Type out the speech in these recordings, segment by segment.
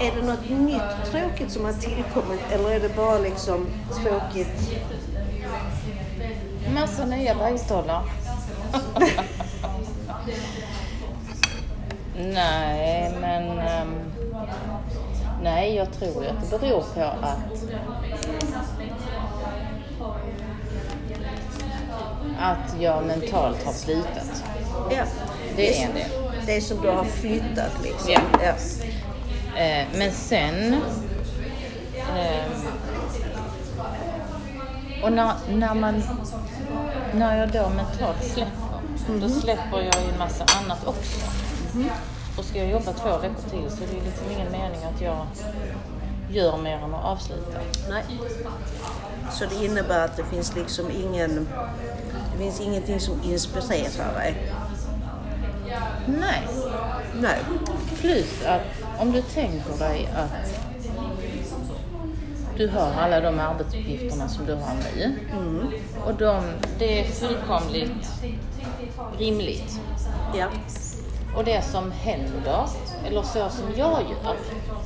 Är det något nytt tråkigt som har tillkommit eller är det bara liksom tråkigt? Massa nya bajstollar. nej, men... ehm, nej, jag tror att det beror på att... Att jag mentalt har slutat. Ja. Det är en del. Det är som du har flyttat liksom. Ja. ja. Eh, men sen... ehm, och när, när man... När jag då mentalt släpper, då släpper jag ju en massa annat också. Och ska jag jobba två veckor till så är det ju liksom ingen mening att jag gör mer än att avsluta. Nej. Så det innebär att det finns liksom ingen... Det finns ingenting som inspirerar dig? Nej. Nej. Plus att om du tänker dig att du har alla de arbetsuppgifterna som du har nu. Och de, det är fullkomligt rimligt. Ja. Och det som händer, eller så som jag gör,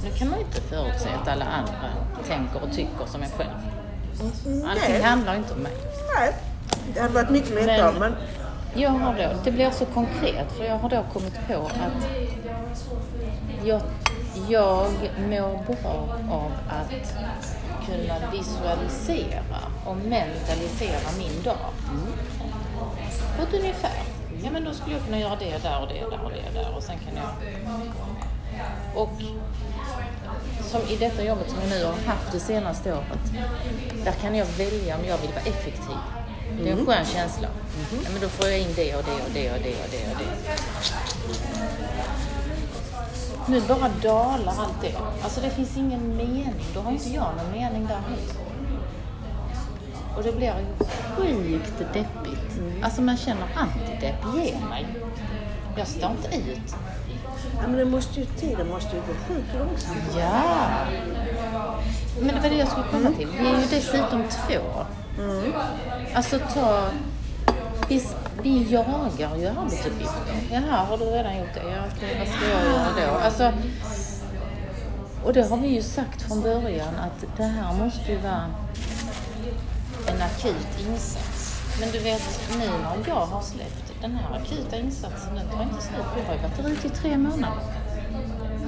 nu kan man inte förutse att alla andra tänker och tycker som en själv. Allting Nej. handlar inte om mig. Nej. Det hade varit mycket lättare Men- men... Jag har då, det blir så konkret för jag har då kommit på att jag, jag mår bra av att kunna visualisera och mentalisera min dag. På ett ungefär. Ja men då skulle jag kunna göra det där och det där och det där och sen kan jag... Och som i detta jobbet som jag nu har haft det senaste året, där kan jag välja om jag vill vara effektiv. Det är en skön känsla. Ja, men då får jag in det och det och det och det och det och det. Nu bara dalar allt det. Alltså det finns ingen mening. Då har inte jag någon mening där heller. Och det blir ju sjukt deppigt. Alltså man känner antidepp, ge mig. Jag står inte ut. Ja, men det måste ju, tiden måste ju gå sjukt långsamt. Ja. Men det var det jag skulle komma till. Vi är ju dessutom två. Alltså ta... Vi, vi jagar ju arbetsuppgifter. Jaha, har du redan gjort det? Ja, okej, vad ska jag göra då? Alltså, och det har vi ju sagt från början att det här måste ju vara en akut insats. Men du vet, nu när jag har släppt den här akuta insatsen, den tar inte slut. Vi har ju varit ute i tre månader.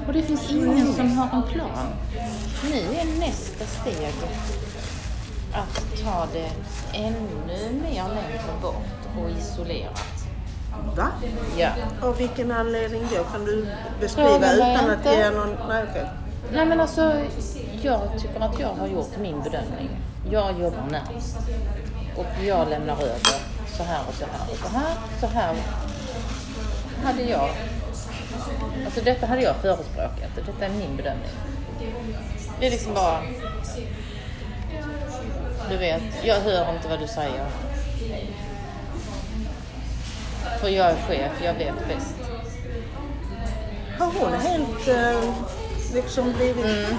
Och det finns ingen som har en plan. Nu är nästa steg att ta det ännu mer längre bort och isolerat. Va? Ja. Av vilken anledning då? Kan du beskriva utan att ge någon... Nej, okej. Nej men alltså, jag tycker att jag har gjort min bedömning. Jag jobbar närmast. Och jag lämnar över så här och så här och så här. Så här hade jag... Alltså detta hade jag förespråkat. Detta är min bedömning. Det är liksom bara... Du vet, jag hör inte vad du säger. För jag är chef, jag vet bäst. Har hon helt eh, liksom blivit... Mm.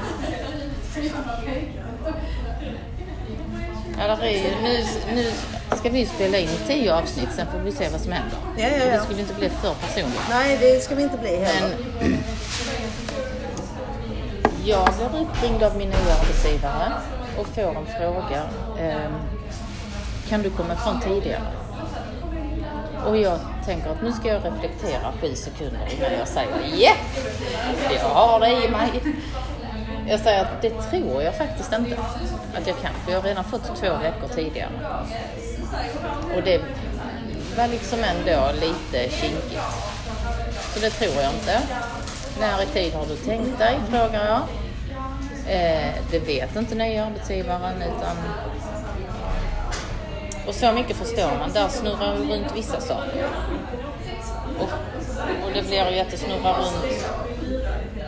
Ja, är ju, nu, nu ska vi spela in tio avsnitt, sen får vi se vad som händer. Ja, ja, ja. Det skulle inte bli för personligt. Nej, det ska vi inte bli heller. Men jag blir uppringd av min nya arbetsgivare och får en fråga. ehm, kan du komma ifrån tidigare? Och jag tänker att nu ska jag reflektera sju sekunder innan jag säger ja, jag har det i mig. Jag säger att det tror jag faktiskt inte att jag kan, för jag har redan fått två veckor tidigare. Och det var liksom ändå lite kinkigt. Så det tror jag inte. När i tid har du tänkt dig, frågar jag. Eh, det vet inte nya arbetsgivaren utan... Och så mycket förstår man, där snurrar vi runt vissa saker. Och, och det blir ju att det snurrar runt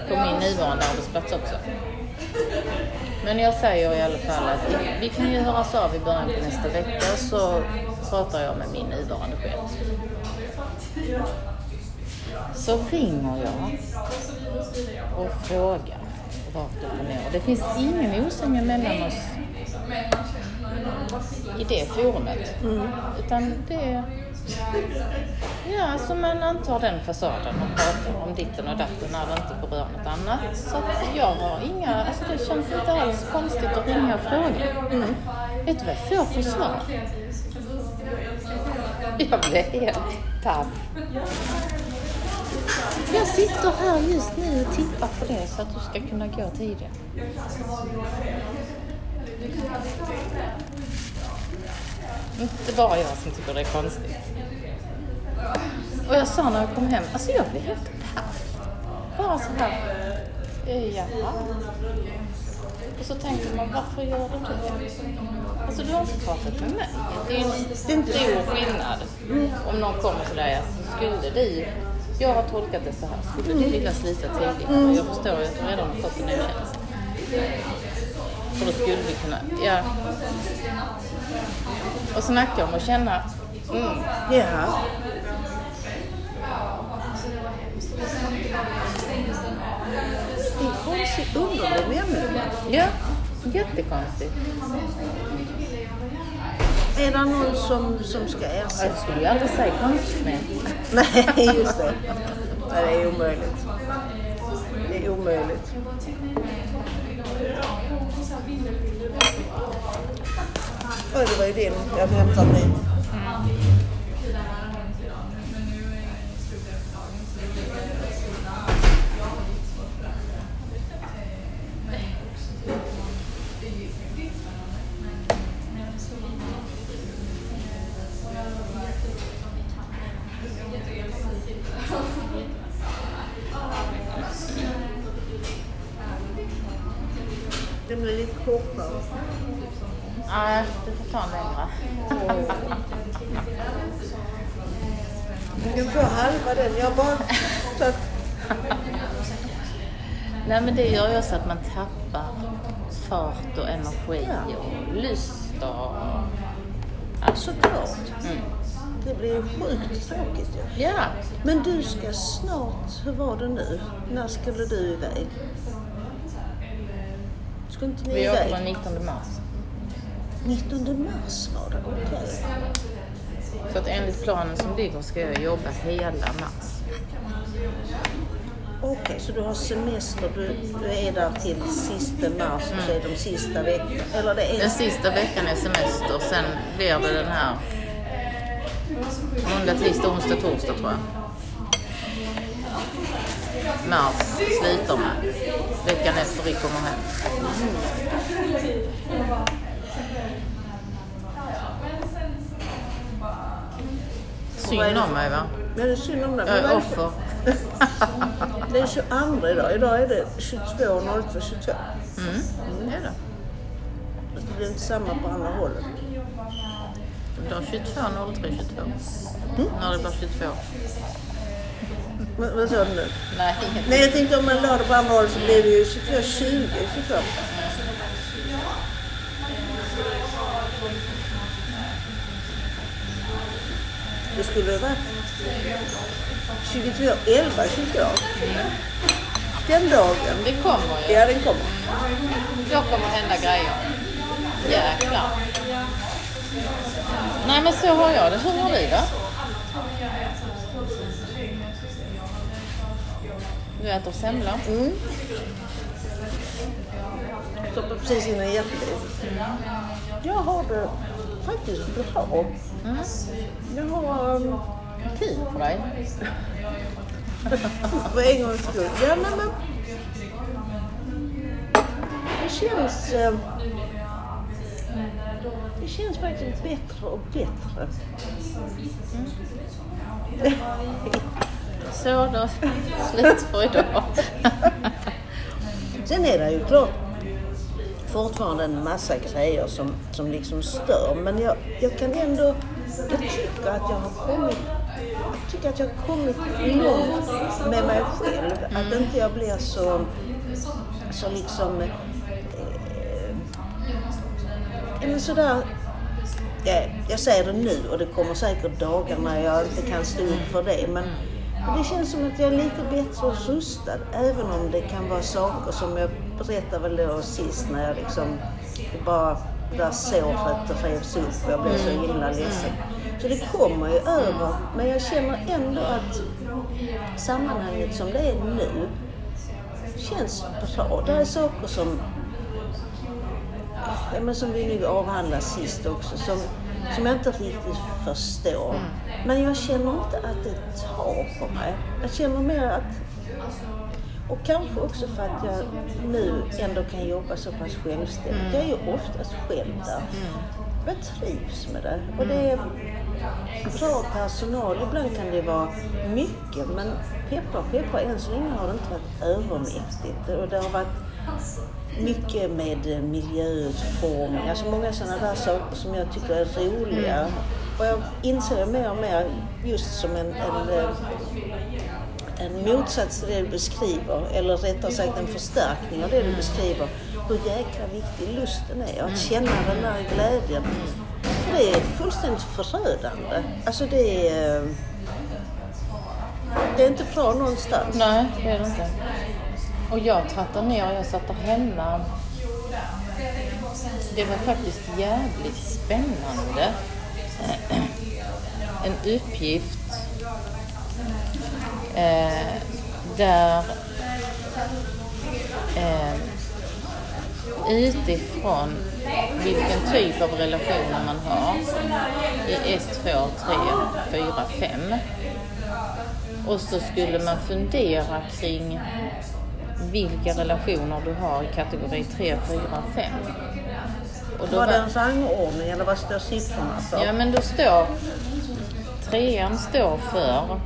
på min nuvarande arbetsplats också. Men jag säger i alla fall att vi kan ju höras av i början på nästa vecka så pratar jag med min nuvarande chef. Så ringer jag och frågar rakt upp och ner. Det finns ingen osämja mellan oss i det forumet. Utan det, Ja, alltså man antar den fasaden och pratar om ditten och datten när det inte berör något annat. Så jag har inga, alltså det känns inte alls konstigt att ringa och fråga. Mm. Vet du vad jag får för svar? Jag blir helt paff. Jag sitter här just nu och tittar på det så att du ska kunna gå tidigare. Inte bara jag som tycker det är konstigt. Och jag sa när jag kom hem, alltså jag blev helt paff. Bara så här, eh, jaha. Och så tänker man, varför gör du det? Alltså du har inte pratat med mig. Det är ju en stor skillnad. Om någon kommer till dig, alltså, skulle du, jag har tolkat det så här, skulle du vilja slita tidigare? Jag förstår ju att du redan har fått en ny tjänst. För då skulle vi kunna, ja. Och snacka om att känna, mm, Ja. Det är konstigt underlig människa. ja, jättekonstigt. Är det någon som, som ska Jag ersätta? skulle ju aldrig säga konstigt men Nej, just det. Nej, det är omöjligt. Det är omöjligt. Oj, det var ju din. Jag hämtar min. Det blir lite kortare. Nej, du får ta en längre. Du kan få halva den. Jag bara. Nej men det gör ju så att man tappar fart och energi och lust och... Såklart. Mm. Det blir ju sjukt tråkigt ju. Ja, Men du ska snart, hur var det nu? När skulle du iväg? Ska inte ni vi åker iväg? den 19 mars. 19 mars var det, okej. Så att enligt planen som ligger ska jag jobba hela mars. Okej, så du har semester, du, du är där till sista mars och så är de sista veckan. Eller det är... Den sista veckan är semester, sen blir det den här måndag, tisdag, onsdag, torsdag tror jag. Mars slutar med. Veckan efter vi kommer hem. Synd om mig va? Ja, det är synd om det. Jag är offer. Det är 22 idag. Idag är det 22, 02, 22. Mm, det är det. Fast det blir inte samma på andra hållet. Det blir 22, 03, 22. När det blir 22. Men, vad sa du nu? Nej, jag tänkte om man la det på andra hållet så blir det ju 22, 20, 22. Det skulle vara 22, 11, 22. Den dagen. Det kommer ju. Ja, den kommer. Då kommer hända grejer. Jäklar. Nej men så har jag det. Hur har du det? Du äter semla? Mm. Stoppar precis in i hjärtat. Jag har det faktiskt bra. Mm. Jag har um, Kul för dig. för en gångs skull. Ja, nej, men det känns... eh, Det känns faktiskt bättre och bättre. Så då, slut för idag. Sen är det ju klart fortfarande en massa grejer som, som liksom stör. Men jag, jag kan ändå... Jag tycker att jag har kommit... Jag tycker att jag har kommit långt med mig själv. Att inte jag blir så... Så liksom... Eh, men sådär... Ja, jag säger det nu och det kommer säkert dagar när jag inte kan stå upp för det. Men det känns som att jag är lite bättre rustad. Även om det kan vara saker som jag berättade väl då sist när jag liksom... Det bara... Det där såret revs upp och jag blev så himla ledsen. Så det kommer ju över. Men jag känner ändå att sammanhanget som det är nu känns bra. Det är saker som, ja, men som vi nu avhandlade sist också, som, som jag inte riktigt förstår. Men jag känner inte att det tar på mig. Jag känner mer att och kanske också för att jag nu ändå kan jobba så pass självständigt. Jag är ju oftast själv där. Jag trivs med det. Och det är bra personal. Ibland kan det vara mycket men peppar peppar, än så länge har det inte varit övermäktigt. Och det har varit mycket med miljöutformning, alltså många sådana där saker som jag tycker är roliga. Och jag inser mer och mer just som en, en eh, en motsats till det du beskriver, eller rättare sagt en förstärkning av det du beskriver, hur jäkla viktig lusten är. Att känna den där glädjen. För det är fullständigt förödande. Alltså det är... Det är inte bra någonstans. Nej, det är det inte. Och jag trattade ner, jag satt där hemma. Det var faktiskt jävligt spännande. En uppgift eh, där eh, utifrån vilken typ av relationer man har i 1, 2, 3, 4, 5 och så skulle man fundera kring vilka relationer du har i kategori 3, 4, 5. Och då Var det en rangordning eller vad står siffrorna för? Ja, men då står... Trean står för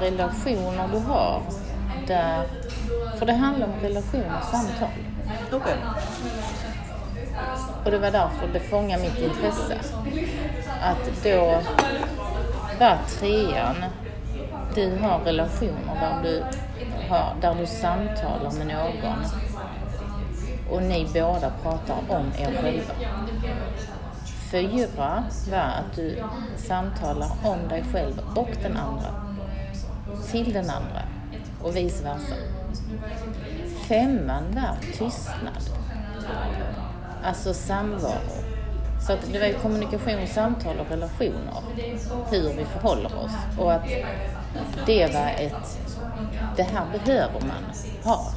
relationer du har där... För det handlar om relationer och samtal. Okej. Och det var därför det fångade mitt intresse. Att då var trean, du har relationer där du, har, där du samtalar med någon och ni båda pratar om er själva. Fyra var att du samtalar om dig själv och den andra. Till den andra och vice versa. Femman var tystnad. Alltså samvaro. Så att det var ju kommunikation, samtal och relationer. Hur vi förhåller oss. Och att det var ett... Det här behöver man ha.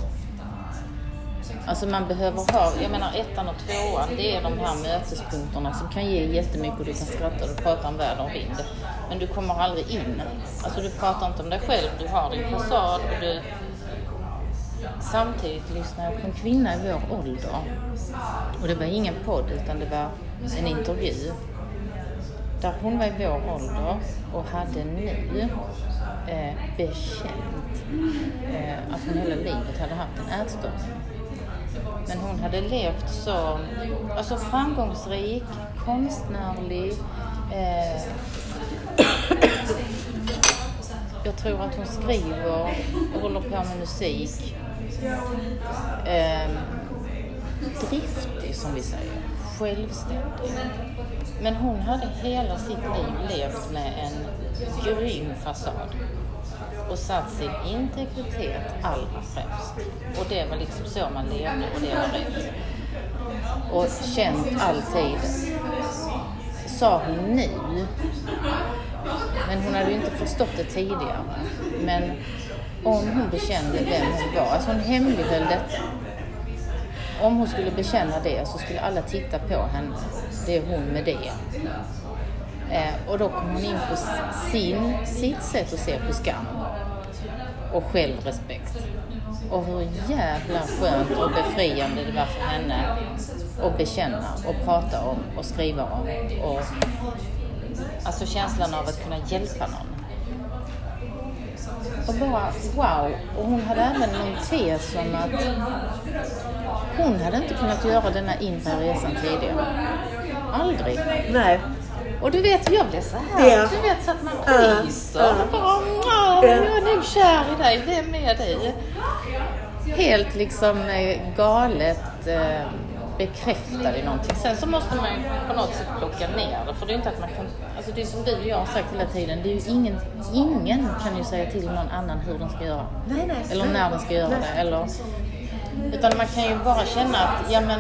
Alltså man behöver ha, jag menar ettan och tvåan, det är de här mötespunkterna som kan ge jättemycket och du kan skratta och du pratar om väder och vind. Men du kommer aldrig in. Alltså du pratar inte om dig själv, du har din fasad och du... Samtidigt lyssnar jag på en kvinna i vår ålder. Och det var ingen podd utan det var en intervju. Där hon var i vår ålder och hade nu eh, bekänt eh, att hon hela livet hade haft en ätstörning. Men hon hade levt så alltså framgångsrik, konstnärlig. Eh, jag tror att hon skriver och håller på med musik. Eh, driftig som vi säger, självständig. Men hon hade hela sitt liv levt med en grym fasad och satt sin integritet allra främst. Och det var liksom så man levde och det var rätt. Och känt alltid, sa hon nu, men hon hade ju inte förstått det tidigare. Men om hon bekände vem hon var, alltså hon hemlighöll detta. Om hon skulle bekänna det så skulle alla titta på henne. Det är hon med det. Eh, och då kom hon in på sin, sitt sätt att se på skam och självrespekt. Och hur jävla skönt och befriande det var för henne att bekänna och prata om och skriva om. Och, alltså känslan av att kunna hjälpa någon. Och bara wow. Och hon hade även en tes om att hon hade inte kunnat göra denna inre resan tidigare. Aldrig. Nej. Och du vet, jag blev så här. Ja. Du vet så att man ryser. ja. Och bara, "Åh, jag är nog kär i dig. Vem är dig? Helt liksom eh, galet eh, bekräftad i någonting. Sen så måste man ju på något sätt plocka ner det. För det är inte att man kan... Alltså det är som du och jag har sagt hela tiden. Det är ju ingen, ingen kan ju säga till någon annan hur den ska göra. Nej, nej. Eller när den ska göra Nej. det. Eller, utan man kan ju bara känna att, ja men...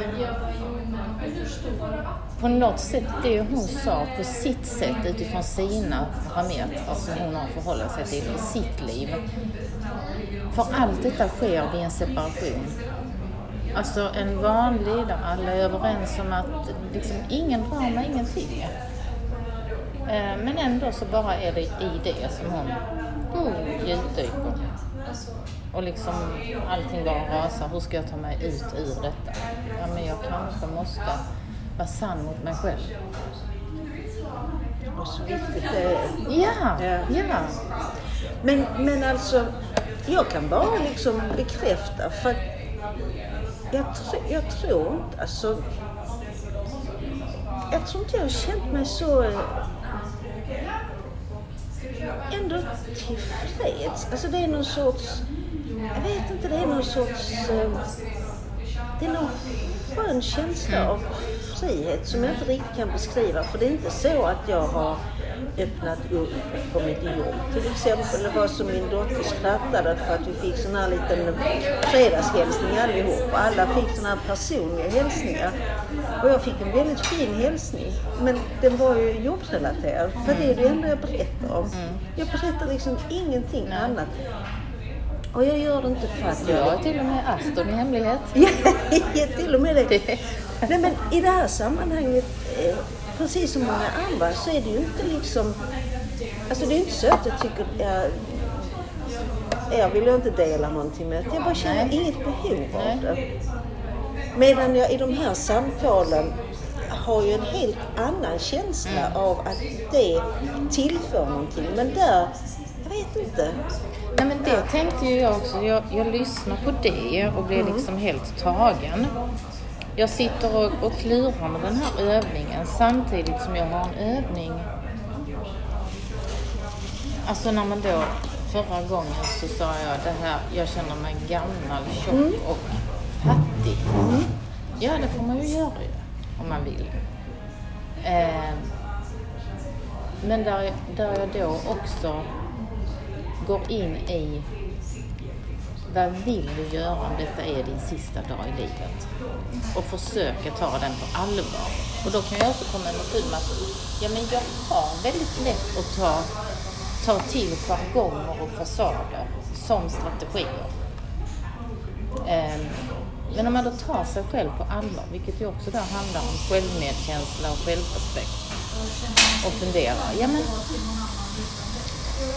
på något sätt, det hon sa på sitt sätt utifrån sina parametrar som hon har förhållit sig till i sitt liv. För allt detta sker vid en separation. Alltså en vanlig där alla är överens om att liksom ingen drama, ingenting. Eh, Men ändå så bara är det i det som hon djupdyker. Och liksom allting bara rasar. Hur ska jag ta mig ut ur detta? Ja, men jag kanske måste vara sann mot mig själv. Och så viktigt det är. Ja, Ja. ja. Men, men alltså, jag kan bara liksom bekräfta för jag, tr- jag tror inte, alltså, jag tror inte jag har känt mig så eh, ändå tillfreds. Alltså det är någon sorts, jag vet inte, det är någon sorts, ehm, det är någon skön känsla av frihet som jag inte riktigt kan beskriva. För det är inte så att jag har öppnat upp på mitt jobb. Till exempel det var som min dotter skrattade för att vi fick sån här liten fredagshälsning allihop. Alla fick såna här personliga hälsningar. Och jag fick en väldigt fin hälsning. Men den var ju jobbsrelaterad. För det är det enda jag berättar om. Jag berättar liksom ingenting annat. Och jag gör det inte för att jag... Jag har till och med Aston i hemlighet. Ja, till och med det. Nej men i det här sammanhanget, eh, precis som många andra, så är det ju inte liksom... Alltså det är inte så att jag tycker jag, jag vill ju inte dela någonting med Jag bara känner Nej. inget behov av det. Medan jag i de här samtalen har ju en helt annan känsla Mm. av att det tillför någonting. Men där, jag vet inte. Nej men det tänkte ju jag också. Jag, jag lyssnar på det och blir liksom helt tagen. Jag sitter och, och klurar med den här övningen samtidigt som jag har en övning. Alltså när man då förra gången så sa jag det här, jag känner mig gammal, tjock och fattig. Ja, det får man ju göra ju, om man vill. Eh, men där, där jag då också går in i vad vill du göra om detta är din sista dag i livet? Och försöka ta den på allvar. Och då kan jag också komma underfund med att ja, men jag har väldigt lätt att ta, ta till jargonger och fasader som strategier. Ehm, men om man då tar sig själv på allvar, vilket ju också då handlar om självmedkänsla och självrespekt och funderar, ja men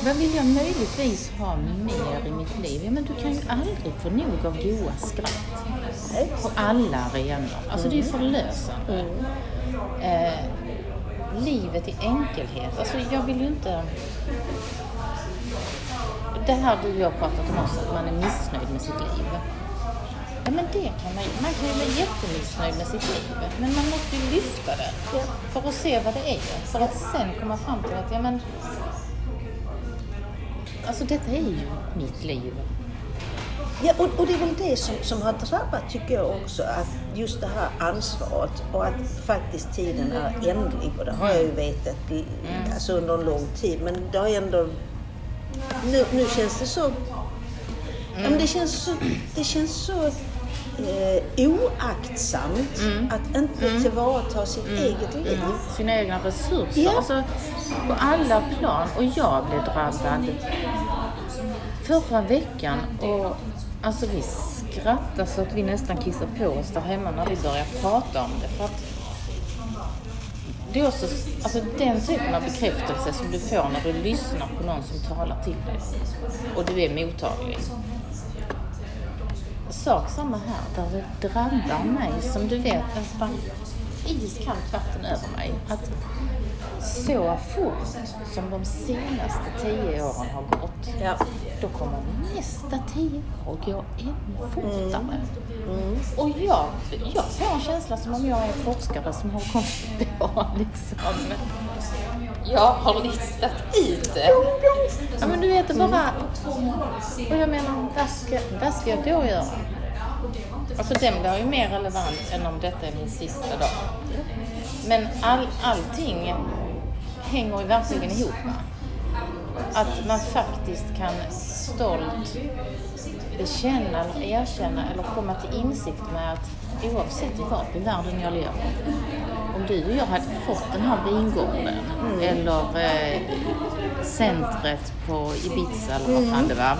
vad vill jag möjligtvis ha mer i mitt liv? Ja, men du kan ju aldrig få nog av goa skratt. På alla arenor. Alltså det är ju förlösande. Eh, livet i enkelhet. Alltså jag vill ju inte... Det här du och jag pratat om också, att man är missnöjd med sitt liv. Ja men det kan man ju. Man kan ju vara jättemissnöjd med sitt liv. Men man måste ju lyfta det. För att se vad det är. För att sen komma fram till att, ja men Alltså detta är ju mitt liv. Ja, och, och det är väl det som, som har drabbat, tycker jag också, att just det här ansvaret och att faktiskt tiden är ändlig. Och det har jag ju vetat i- alltså under en lång tid. Men det har ändå... Nu, nu känns det så... Ja, men det känns så, det känns så eh, oaktsamt att inte tillvarata sitt eget liv. Sina egna resurser. Ja. Alltså på alla plan. Och jag blev drabbad förra veckan. Och alltså vi skrattade så att vi nästan kissade på oss där hemma när vi började prata om det. För att det är också, alltså den typen av bekräftelse som du får när du lyssnar på någon som talar till dig. Och du är mottaglig. Sak samma här, där det drabbar mig som du vet, en spann iskallt vatten över mig. Att så fort som de senaste tio åren har gått, Ja. då kommer nästa tio år gå ännu fortare. Och jag, jag får en känsla som om jag är en forskare som har kommit på liksom, jag har listat ut det. Ja men du vet det bara, och jag menar vad ska, vad ska jag då göra? Alltså den blir ju mer relevant än om detta är min sista dag. Men all, allting hänger ju verkligen ihop med. Att man faktiskt kan stolt bekänna eller erkänna eller komma till insikt med att oavsett var i världen jag lever. Om du och jag hade fått den här vingården eller eh, centret på Ibiza eller vad fan det var.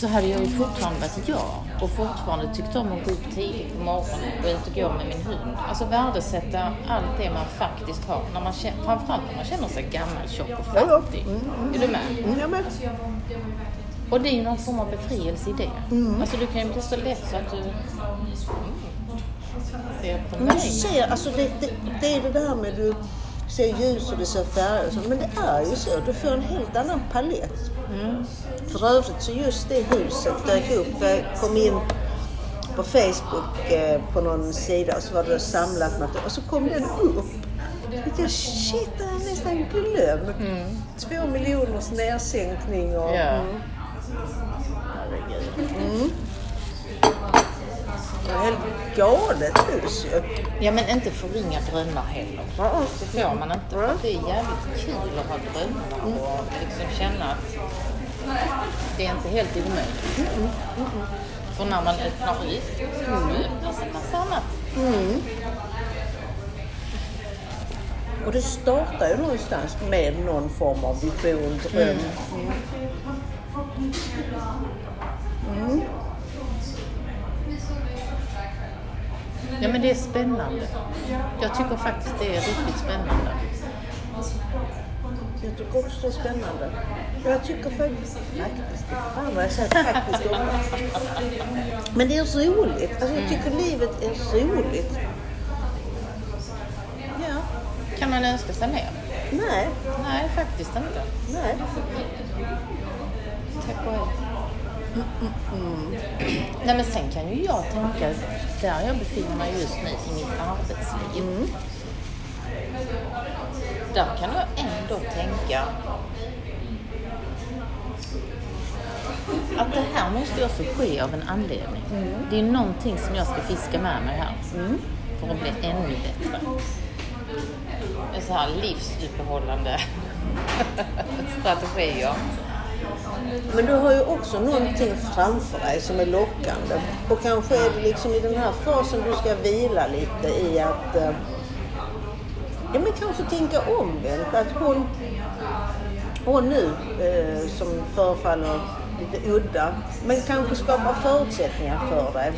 Så hade jag ju fortfarande varit jag och fortfarande tyckt om att gå upp tidigt på morgonen och ut och gå med min hund. Alltså värdesätta allt det man faktiskt har, när man känner, framförallt när man känner sig gammal, tjock och Ja, ja. fattig. Är du med? Mm, ja, men. Och det är ju någon form av befrielse i det. Alltså du kan ju bli så lätt så att du mm, ser på Men mig. du ser, alltså det, det, det är det där med du ser ljus och du ser färger så, men det är ju så. Du får en helt annan palett. För övrigt så just det huset dök upp. Jag kom in på Facebook eh, på någon sida och så var det samlat material och så kom den upp. Jag tänkte, shit, det har jag nästan glömt. Två miljoners nedsänkning och... Ja. Mm. Herregud. Det var helt galet hus ju. Ja men inte förringa drömmar heller. Det får man inte. För det är jävligt kul att ha drömmar och liksom känna att det är inte helt omöjligt. För när man öppnar ut, då öppnas en massa annat. Och det startar ju någonstans med någon form av vision, dröm. Ja men det är spännande. Jag tycker faktiskt det är riktigt spännande. Jag tycker också det är spännande. Jag tycker faktiskt, faktiskt, fan vad jag säger faktiskt Men det är roligt. Alltså jag tycker livet är roligt. Ja. Kan man önska sig mer? Nej, Nej, faktiskt inte. nej. Tack och hej. Nej men sen kan ju jag tänka, där jag befinner mig just nu i mitt arbetsliv. Där kan jag ändå tänka att det här måste ju också ske av en anledning. Det är någonting som jag ska fiska med mig här för att bli ännu bättre. Är så här livsuppehållande strategier. Men du har ju också någonting framför dig som är lockande. Och kanske är det liksom i den här fasen du ska vila lite i att eh, Ja men kanske tänka omvänt. Att hon, hon nu eh, som förefaller lite udda, men kanske skapar förutsättningar för dig.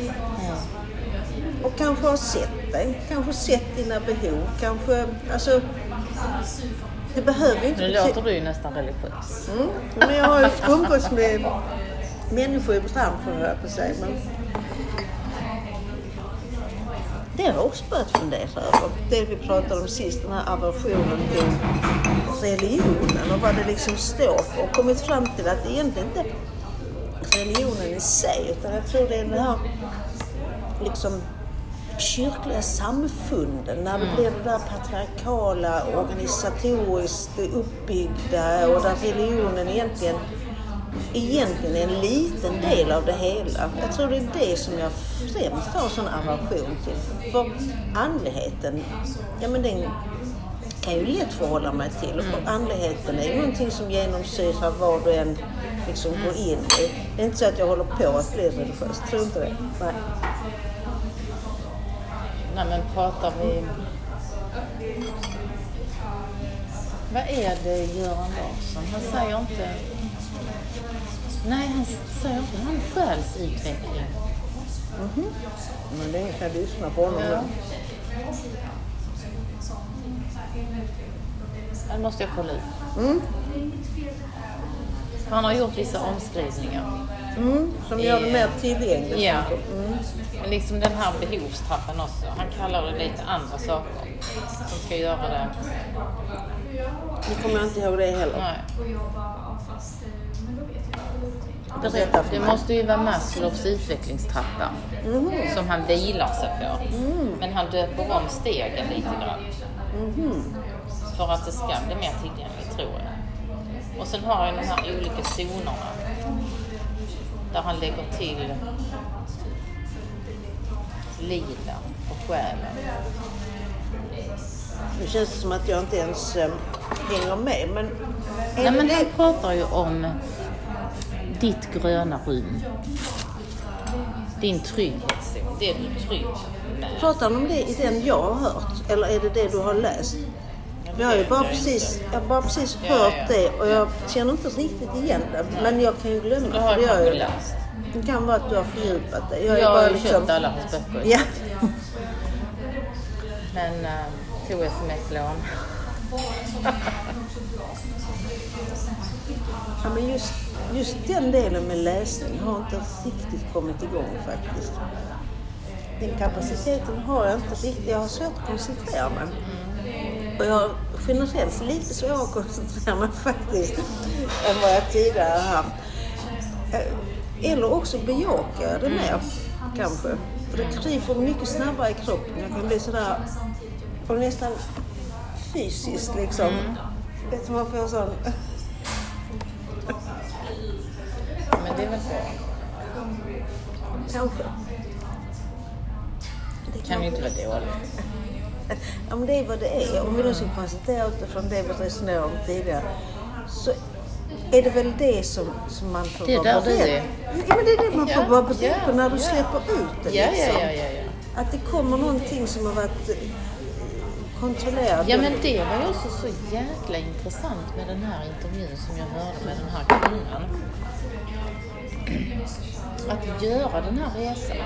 Och kanske har sett dig, kanske sett dina behov, kanske, alltså det behöver inte Nu låter du ju nästan religiös. Mm. Men jag har ju umgåtts med människor i branschen, höll jag på att säga. Men det har jag också börjat fundera över. Det vi pratade om sist, den här aversionen till religionen och vad det liksom står för. Och kommit fram till att det egentligen inte är religionen i sig, utan jag tror det är den här liksom kyrkliga samfunden, när det blir det där patriarkala, organisatoriskt uppbyggda och där religionen egentligen, egentligen är en liten del av det hela. Jag tror det är det som jag främst har sån aversion till. För andligheten, ja men den kan jag ju lätt förhålla mig till. Och andligheten är ju någonting som genomsyrar vad du än liksom går in i. Det är inte så att jag håller på att bli religiös, tror inte det. Nej. Nej men pratar vi... Vad är det Göran Larsson? Han säger inte... Nej, han säger inte han själsutveckling. Men det är ingen som lyssnar på honom. Ja. Det måste jag kolla ut. Mm. Han har gjort vissa omskrivningar. Mm, som gör det mer tillgängligt. Ja. Mm. Men liksom den här behovstrappan också. Han kallar det lite andra saker som ska göra det. Nu kommer jag inte ihåg det heller. Nej. Berätta för Det mig. måste ju vara Maslows utvecklingstrappa Mhm. som han vilar sig på. Mm. Men han döper om stegen lite grann. Mhm. För att det ska bli mer tillgängligt tror jag. Och sen har han de här olika zonerna. Där han lägger till lila och själen. Nu känns det som att jag inte ens eh, hänger med. Men är Nej det men det? han pratar ju om ditt gröna rum. Din trygghetszon, det är du trygg med. Pratar han om det i den jag har hört? Eller är det det du har läst? Jag har ju bara precis, jag bara precis Ja, hört ja. det och jag känner inte riktigt igen det. Men jag kan ju glömma. Du har kanske jag. läst. Det kan vara att du har fördjupat dig. Jag, Jag har ju liksom, köpt alla hans böcker. Ja. Men äh, tog sms-lån. ja, men just, just den delen med läsning har inte riktigt kommit igång faktiskt. Den kapaciteten har jag inte riktigt. Jag har svårt att koncentrera mig. Och jag har generellt lite svårare att koncentrera mig faktiskt än vad jag tidigare har haft. Eh, Eller också bejakar jag det mer kanske. För det kryper mycket snabbare i kroppen. Jag kan bli sådär och nästan fysiskt liksom. Vet du, man får sån... Men det är väl bra. Kanske. Det kan ju inte vara dåligt. Ja, men det är vad det är. Om vi nu ska konstatera utifrån det vi resonerade om tidigare så är det väl det som, som man får Det vara där du beredd är. Ja, men det är det man får Ja, vara beredd på när du ja. släpper ut det. Ja, liksom. Att det kommer någonting som har varit eh, kontrollerat. Ja men det var ju också så jäkla intressant med den här intervjun som jag hörde med den här kvinnan. Att göra den här resan.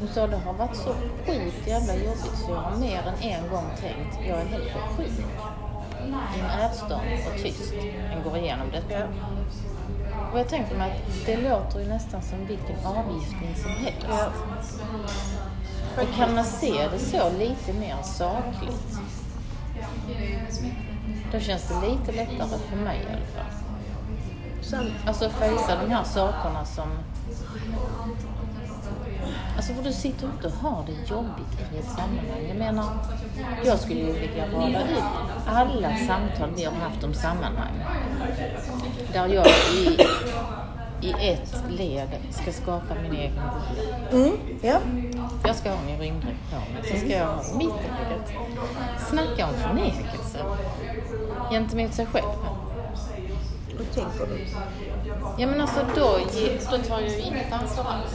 Hon sa det har varit så sjukt jävla jobbigt så jag har mer än en gång tänkt jag är helt sjuk. I en ätstörning och tyst. En går igenom detta. Och jag tänkte mig att det låter ju nästan som vilken avgiftning som helst. Ja. Och kan man se det så lite mer sakligt, då känns det lite lättare för mig i alla fall. Alltså fejsa de här sakerna som... Alltså för du sitter inte och har det jobbigt i ett sammanhang. Jag menar, jag skulle ju vilja rada ut alla samtal vi har haft om sammanhang. Där jag i, i ett led ska skapa min egen bubbla. Mm, ja. Jag ska ha min rymddräkt på mig, så ska jag ha mitt livet snacka om förnekelse gentemot sig själv. Hur tänker du? Ja men alltså då, då tar jag ju inget ansvar alls.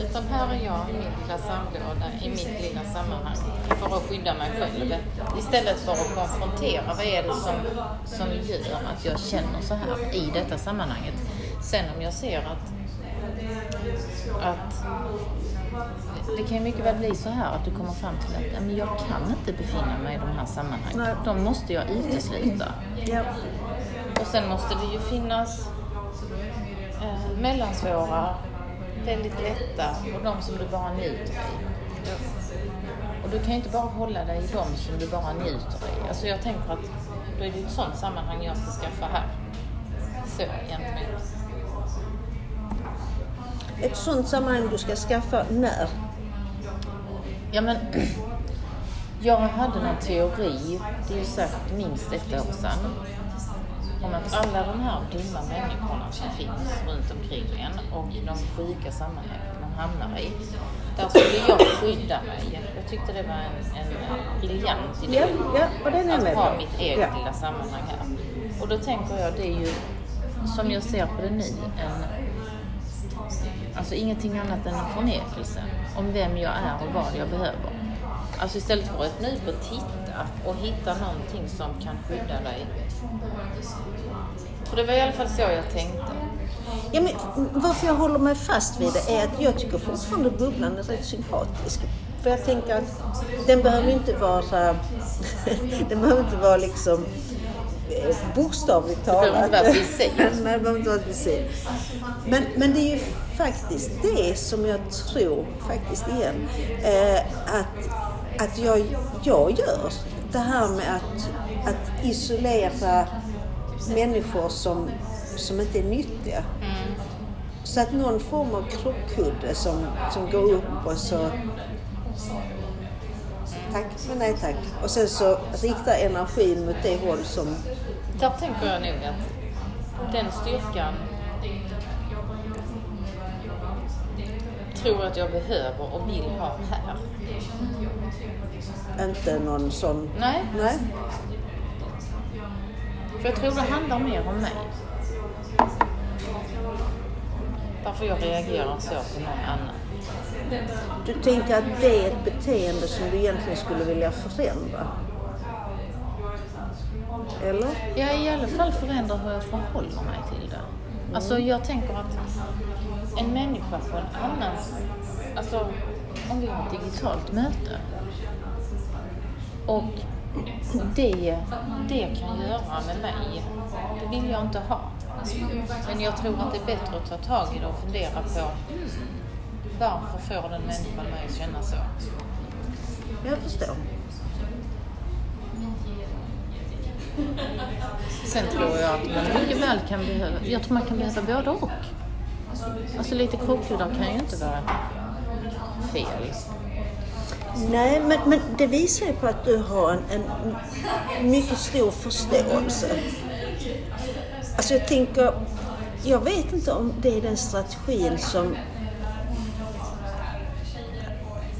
Utan här är jag i min lilla sandlåda, i mitt lilla sammanhang, för att skydda mig själv. Istället för att konfrontera vad är det som, som gör att jag känner så här i detta sammanhanget. Sen om jag ser att, att det kan ju mycket väl bli så här att du kommer fram till att "Ja, men jag kan inte befinna mig i de här sammanhangen. Nej. De måste jag utesluta. Ja. Och sen måste det ju finnas mellansvåra, väldigt lätta och de som du bara njuter i. Och du kan ju inte bara hålla dig i de som du bara njuter i. Alltså jag tänker att då är det ett sånt sammanhang jag ska skaffa här. Så gentemot. Ett sånt sammanhang du ska skaffa när? Ja men, jag hade någon teori, det är ju säkert minst ett år sedan, om att alla de här dumma människorna som finns runt omkring en och de sjuka sammanhangen man hamnar i, där skulle jag skydda mig. Jag tyckte det var en, en briljant idé. Ja, ja, att ha mitt eget Ja. lilla sammanhang här. Och då tänker jag, det är ju, som jag ser på det nu, en Alltså ingenting annat än en förnekelse om vem jag är och vad jag behöver. Alltså istället för att öppna upp och titta och hitta någonting som kan skydda dig. För det var i alla fall så jag tänkte. Ja, men varför jag håller mig fast vid det är att jag tycker fortfarande bubblan är rätt sympatisk. För jag tänker att den behöver inte vara, den behöver inte vara liksom eh, bokstavligt talat. det behöver inte vara visir. Men, men det är ju faktiskt det som jag tror, faktiskt igen, eh, att, att jag, jag gör. Det här med att, att isolera människor som, som inte är nyttiga. Så att någon form av krockkudde som, som går upp och så tack men nej tack. Och sen så riktar energin mot det håll som Där tänker jag nog att den styrkan tror att jag behöver och vill ha här. inte någon sån... Nej, Nej. för jag tror det handlar mer om mig. Varför jag reagerar så på någon annan. Du tänker att det är ett beteende som du egentligen skulle vilja förändra? Eller? Ja, i alla fall förändra hur jag förhåller mig till det. Alltså jag tänker att en människa på en annan... Alltså om vi har ett digitalt möte och det, det kan göra med mig, det vill jag inte ha. Men jag tror att det är bättre att ta tag i det och fundera på varför får den människan mig att känna så? Jag förstår. Sen tror jag att man mycket väl kan behöva, jag tror man kan behöva både och. Alltså lite krockkuddar kan ju inte vara fel. Nej, men, men det visar ju på att du har en, en mycket stor förståelse. Alltså jag tänker, jag vet inte om det är den strategin som...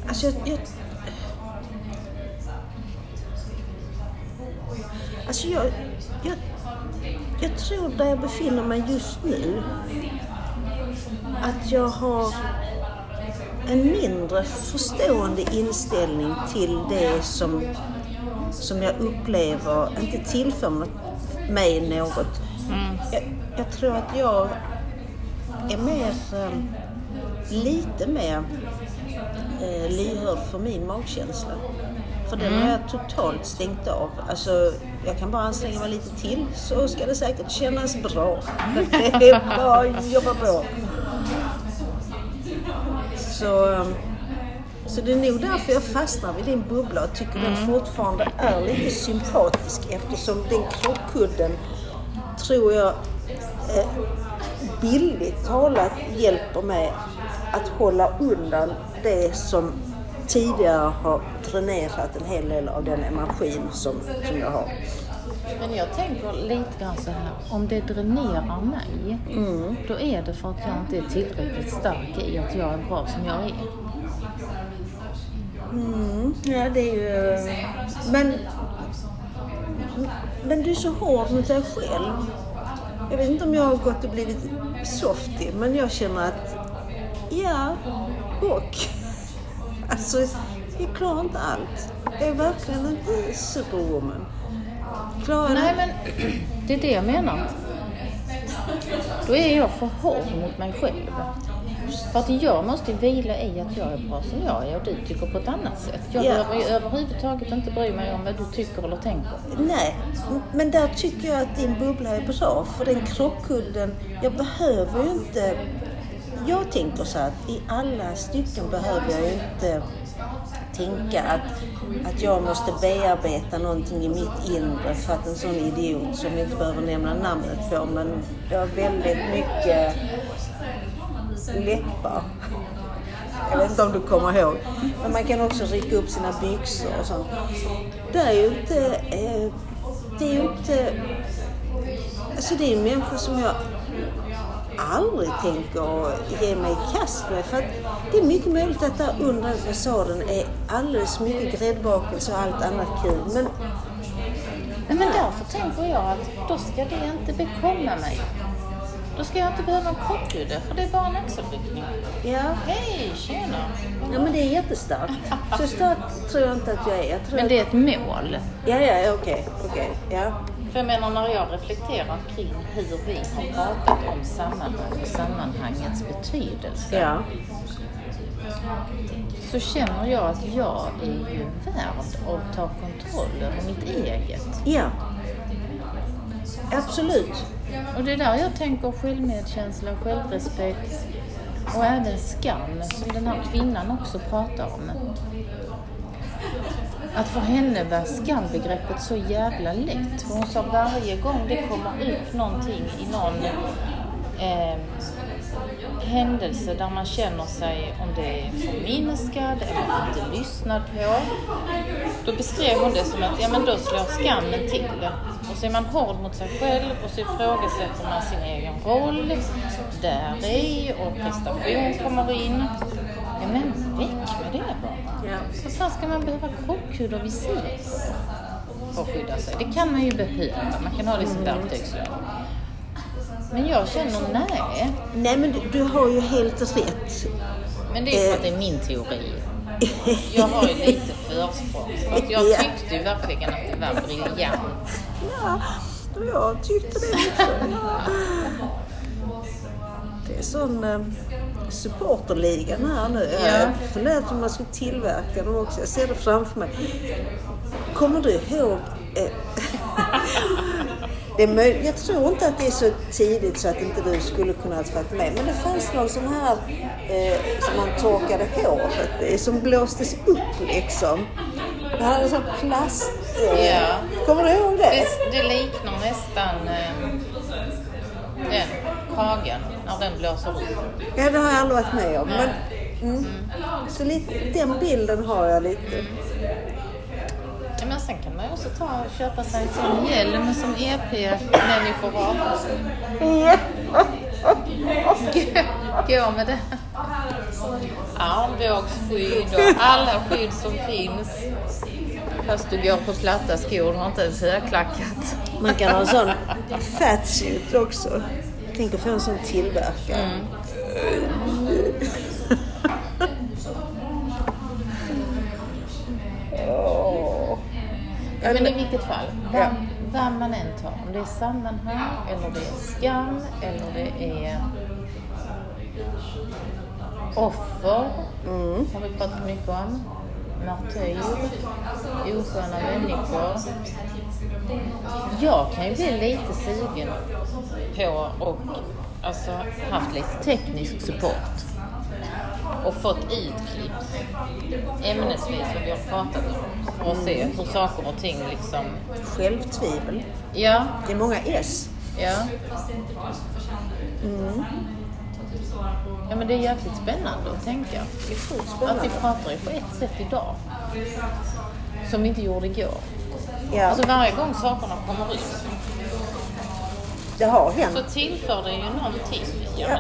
Alltså jag, jag Alltså jag, jag, jag tror där jag befinner mig just nu att jag har en mindre förstående inställning till det som, som jag upplever inte tillför mig något. Mm. Jag, jag, tror att jag är mer, um, lite mer uh, lyhörd för min magkänsla. För den har mm. jag totalt stängt av. Alltså, jag kan bara anstränga mig lite till så ska det säkert kännas bra. Det är bara att jobba på. Så, um, så det är nog därför jag fastnar vid din bubbla och tycker mm. den fortfarande är lite sympatisk eftersom den krockkudden tror jag eh, billigt talat hjälper mig att hålla undan det som tidigare har dränerat en hel del av den energin som, som jag har. Men jag tänker lite grann så här, om det dränerar mig, mm. då är det för att jag inte är tillräckligt stark i att jag är bra som jag är. Mm. Ja, det är ju... Men, men du är så hård mot dig själv. Jag vet inte om jag har gått och blivit softy, men jag känner att ja, och. Alltså, jag klarar inte allt. Jag är verkligen inte superwoman. Klarar Nej, men det är det jag menar. Då är jag för hård mot mig själv. För att jag måste vila i att jag är bra som jag är och du tycker på ett annat sätt. Jag ja. behöver ju överhuvudtaget inte bry mig om vad du tycker eller tänker. Nej, men där tycker jag att din bubbla är bra. För den krockkudden, jag behöver ju inte jag tänker så att i alla stycken behöver jag ju inte tänka att, att jag måste bearbeta någonting i mitt inre för att en sån idiot som vi inte behöver nämna namnet på men det har väldigt mycket läppar. Jag vet inte om du kommer ihåg. Men man kan också rycka upp sina byxor och sånt. Det är ju inte... Eh, det är ju inte... Alltså det är en människa som jag aldrig tänker ge mig i kast med. För det är mycket möjligt att där under fasaden är alldeles mycket gräddbakelse och allt annat kul. Men, Nej, men därför tänker jag att då ska det inte bekomma mig. Då ska jag inte behöva en krockkudde för det är bara en axelryckning. Ja. Hej, tjena! Ja men det är jättestarkt. Så stark tror jag inte att jag är. Jag men det är ett mål? Ja, ja, okej. Okay, okay, ja. För jag menar när jag reflekterar kring hur vi har pratat om sammanhang och sammanhangets betydelse. Ja. Så känner jag att jag är ju värd att ta kontroll över mitt eget. Ja. Absolut. Och det är där jag tänker självmedkänsla, självrespekt och även skam som den här kvinnan också pratar om att för henne var skambegreppet så jävla lätt. För hon sa varje gång det kommer ut någonting i någon eh, händelse där man känner sig, om det är förminskad eller inte lyssnad på. Då beskrev hon det som att, ja men då slår skammen till. Och så är man hård mot sig själv och så ifrågasätter man sin egen roll där i och prestation kommer in. Ja men väck med det bara. Vad fan ska man behöva krockkudde vid sex? För att skydda sig. Det kan man ju behöva. Man kan ha det som verktygslåda. Men jag känner nej. Nej men du, du har ju helt rätt. Men det är för att det är min teori. Jag har ju lite försprång. För att jag Ja. tyckte ju verkligen att det var briljant. Ja, och jag tyckte det också. Ja. Det är sån eh, supporterligan här nu. Ja. Jag funderar på om man skulle tillverka dem också. Jag ser det framför mig. Kommer du ihåg? Eh, det är jag tror inte att det är så tidigt så att inte du skulle kunna ha varit med. Men det fanns någon sån här eh, som man torkade håret i, som blåstes upp liksom. Det hade en sån plast... Eh, Ja. Kommer du ihåg det? Det, det liknar nästan eh, den kragen när den blåser upp. Ja, det har jag aldrig varit med om. Men, mm. Så lite, den bilden har jag lite. Ja, men sen kan man ju också ta och köpa sig en sån hjälm som EP-människor har. Ja. Gå med det. Armbågsskydd och alla skydd som finns. Fast du går på platta skor, du har inte ens högklackat. Man kan ha en sån fatsuit också. Tänk att få en sån tillverkad. Åh. Ja, men i vilket fall, Ja. vad man än tar, om det är sammanhang eller det är skam eller det är offer, Mm. har vi pratat mycket om, martyr, osköna människor. Jag kan ju bli lite sugen på och alltså haft lite teknisk support och fått utklipp ämnesvis vad vi har pratat om för att se hur saker och ting liksom... Självtvivel. Ja, Det är många S. ja. Ja men det är jäkligt spännande att tänka. Det är Att spännande. vi pratar ju på ett sätt idag. Som vi inte gjorde igår. Ja, Alltså varje gång sakerna kommer ut det har så hänt. tillför det ju någonting. Ja, Ja.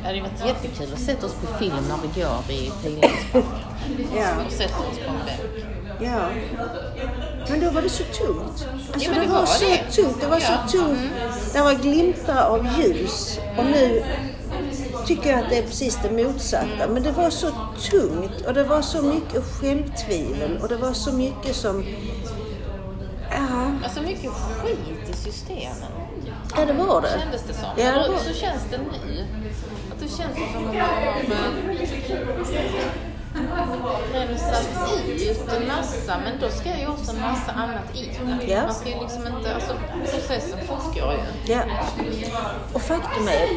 det hade ju varit jättekul att sätta oss på film när vi går i Pilgrimsbacken. Ja, Och sätta oss på en bänk. ja. Men då var det så tungt. Alltså Ja, det, det var, var så det. tungt. Det var Ja. så tungt. Det var glimtar av ljus. Och nu tycker jag att det är precis det motsatta. Men det var så tungt och det var så mycket självtvivel och det var så mycket som... Ja, Alltså mycket skit i systemen. ja det var det. Kändes det som. Ja, det var- så känns det nu. Att det känns som att man har rensat ut en massa, men då ska ju också en massa annat in. Ja. Man ska ju liksom inte, alltså processen fortgår ju. Ja. Och faktum är,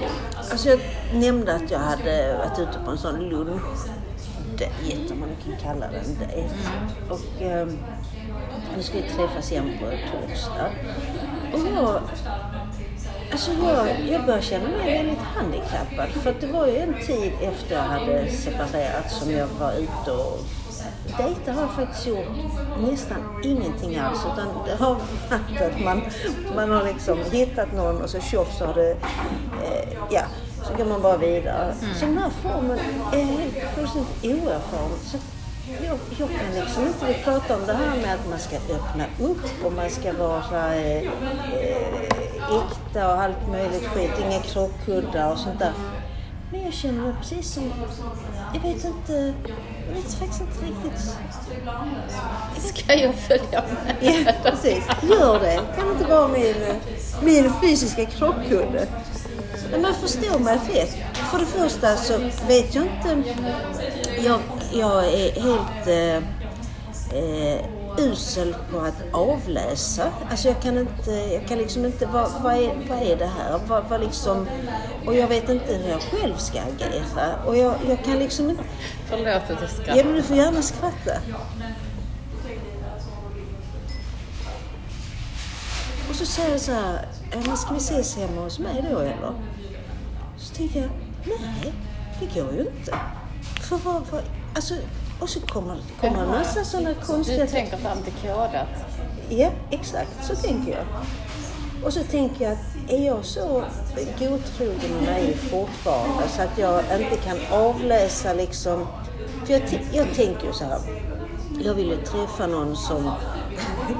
alltså jag nämnde att jag hade varit ute på en sån lunchdejt, om man kan kalla det dejt. Och eh, nu ska vi träffas igen på torsdag. Och jag, alltså jag, jag började känna mig väldigt handikappad. För att det var ju en tid efter jag hade separerat som jag var ute och Dejta har jag faktiskt gjort nästan ingenting alls. Utan det har varit att man, man har liksom hittat någon och så tjoff så har det, eh, ja, så går man bara vidare. Så den här formen är helt fullständigt oerfaren. Så jag, jag kan liksom inte, vi pratar om det här med att man ska öppna upp och man ska vara eh, eh, äkta och allt möjligt skit, inga krockkuddar och sånt där. Men jag känner mig precis som, jag vet inte, jag vet faktiskt inte riktigt. Ska jag följa med? Ja, precis. Gör det. Kan inte vara min, min fysiska krockkudde. Men man förstår mig rätt. För det första så vet jag inte. Jag, jag är helt eh, eh, usel på att avläsa. Alltså jag kan inte, jag kan liksom inte, vad, vad, är, vad är det här? Vad, vad liksom, och jag vet inte hur jag själv ska agera. Och jag, jag kan liksom inte, Förlåt att jag ja skrattar. men du får gärna skratta. Och så säger jag så här, "Ja, men ska vi ses hemma hos mig då eller? Så tänker jag, nej, det går ju inte. För vad, vad alltså, och så kommer, kommer en massa sådana Du konstiga... tänker att allt är kodat? Ja, exakt. Så tänker jag. Och så tänker jag att är jag så godtrogen och naiv fortfarande så att jag inte kan avläsa liksom... För jag, jag tänker ju så här. Jag vill ju träffa någon som...